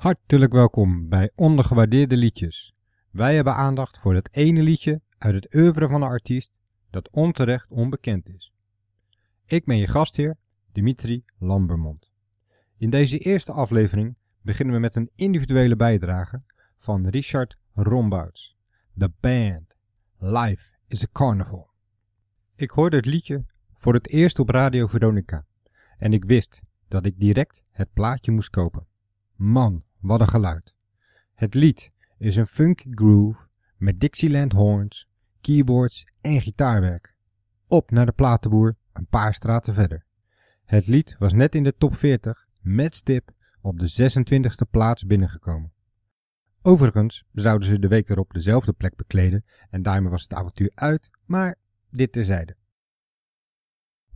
Hartelijk welkom bij Ondergewaardeerde Liedjes. Wij hebben aandacht voor het ene liedje uit het oeuvre van een artiest dat onterecht onbekend is. Ik ben je gastheer, Dimitri Lambermond. In deze eerste aflevering beginnen we met een individuele bijdrage van Richard Rombouts. The Band. Life is a Carnival. Ik hoorde het liedje voor het eerst op Radio Veronica en ik wist dat ik direct het plaatje moest kopen. Man, wat een geluid. Het lied is een funky groove met Dixieland horns, keyboards en gitaarwerk. Op naar de platenboer een paar straten verder. Het lied was net in de top 40 met stip op de 26e plaats binnengekomen. Overigens zouden ze de week erop dezelfde plek bekleden en daarmee was het avontuur uit, maar dit terzijde.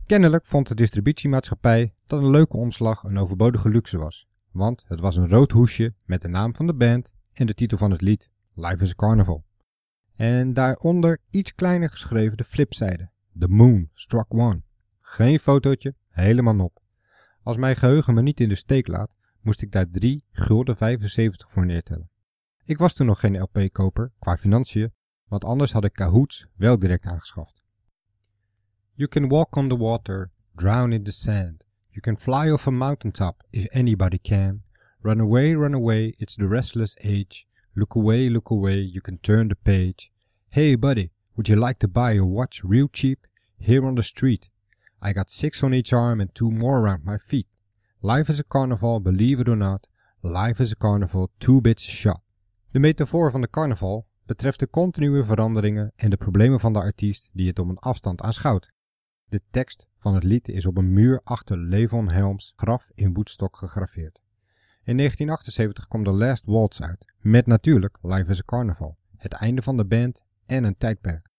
Kennelijk vond de distributiemaatschappij dat een leuke omslag een overbodige luxe was, want het was een rood hoesje met de naam van de band en de titel van het lied, Life is a Carnival. En daaronder iets kleiner geschreven de flipzijde, The Moon Struck One. Geen fotootje, helemaal nop. Als mijn geheugen me niet in de steek laat, moest ik daar 3 gulden 75 voor neertellen. Ik was toen nog geen LP-koper qua financiën, want anders had ik Kahoots wel direct aangeschaft. You can walk on the water, drown in the sand. You can fly off a mountaintop if anybody can. Run away, run away, it's the restless age. Look away, look away, you can turn the page. Hey buddy, would you like to buy a watch real cheap? Here on the street. I got six on each arm and two more around my feet. Life is a carnival, believe it or not. Life is a carnival, two bits a shot. De metafoor van de carnaval betreft de continue veranderingen en de problemen van de artiest die het op een afstand aanschouwt. De tekst van het lied is op een muur achter Levon Helms graf in Woodstock gegraveerd. In 1978 kwam The Last Waltz uit, met natuurlijk Life is a Carnival, het einde van de band en een tijdperk.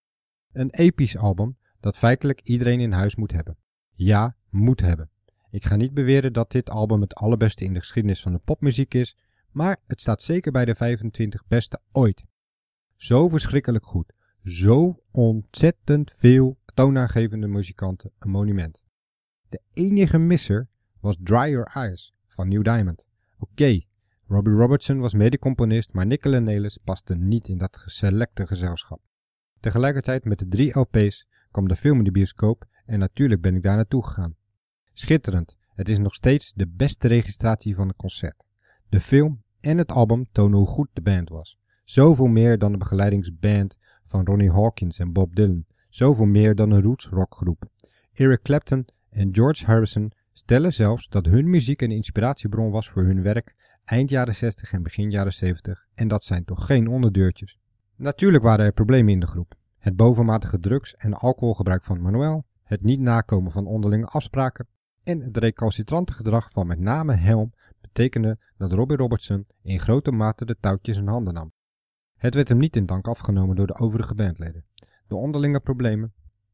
Een episch album dat feitelijk iedereen in huis moet hebben. Ja, moet hebben. Ik ga niet beweren dat dit album het allerbeste in de geschiedenis van de popmuziek is, maar het staat zeker bij de 25 beste ooit. Zo verschrikkelijk goed, zo ontzettend veel toonaangevende muzikanten een monument. De enige misser was Dry Your Eyes van New Diamond. Oké, Robbie Robertson was medecomponist, maar Nicola Nelis paste niet in dat selecte gezelschap. Tegelijkertijd met de drie LP's kwam de film in de bioscoop en natuurlijk ben ik daar naartoe gegaan. Schitterend, het is nog steeds de beste registratie van een concert. De film en het album tonen hoe goed de band was. Zoveel meer dan de begeleidingsband van Ronnie Hawkins en Bob Dylan, zoveel meer dan een roots rockgroep. Eric Clapton en George Harrison stellen zelfs dat hun muziek een inspiratiebron was voor hun werk eind jaren 60 en begin jaren 70 en dat zijn toch geen onderdeurtjes. Natuurlijk waren er problemen in de groep. Het bovenmatige drugs- en alcoholgebruik van Manuel, het niet nakomen van onderlinge afspraken en het recalcitrante gedrag van met name Helm betekende dat Robbie Robertson in grote mate de touwtjes in handen nam. Het werd hem niet in dank afgenomen door de overige bandleden. De onderlinge problemen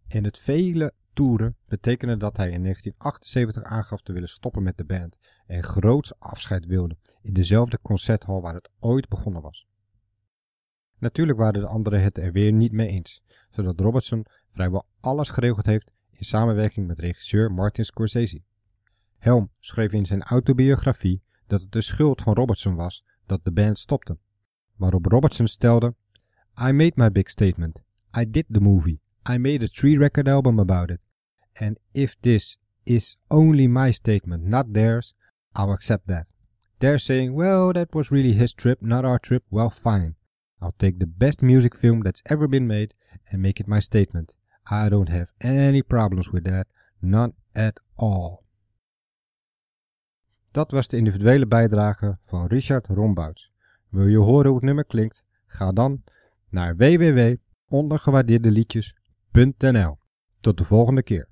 en het vele toeren betekenden dat hij in 1978 aangaf te willen stoppen met de band en groots afscheid wilde in dezelfde concerthal waar het ooit begonnen was. Natuurlijk waren de anderen het er weer niet mee eens, zodat Robertson vrijwel alles geregeld heeft in samenwerking met regisseur Martin Scorsese. Helm schreef in zijn autobiografie dat het de schuld van Robertson was dat de band stopte, waarop Robertson stelde: I made my big statement. I did the movie. I made a three record album about it. And if this is only my statement, not theirs, I'll accept that. They're saying, well, that was really his trip, not our trip. Well, fine. I'll take the best music film that's ever been made and make it my statement. I don't have any problems with that. None at all. Dat was de individuele bijdrage van Richard Rombouts. Wil je horen hoe het nummer klinkt? Ga dan naar www ondergewaardeerdeliedjes.nl. Tot de volgende keer.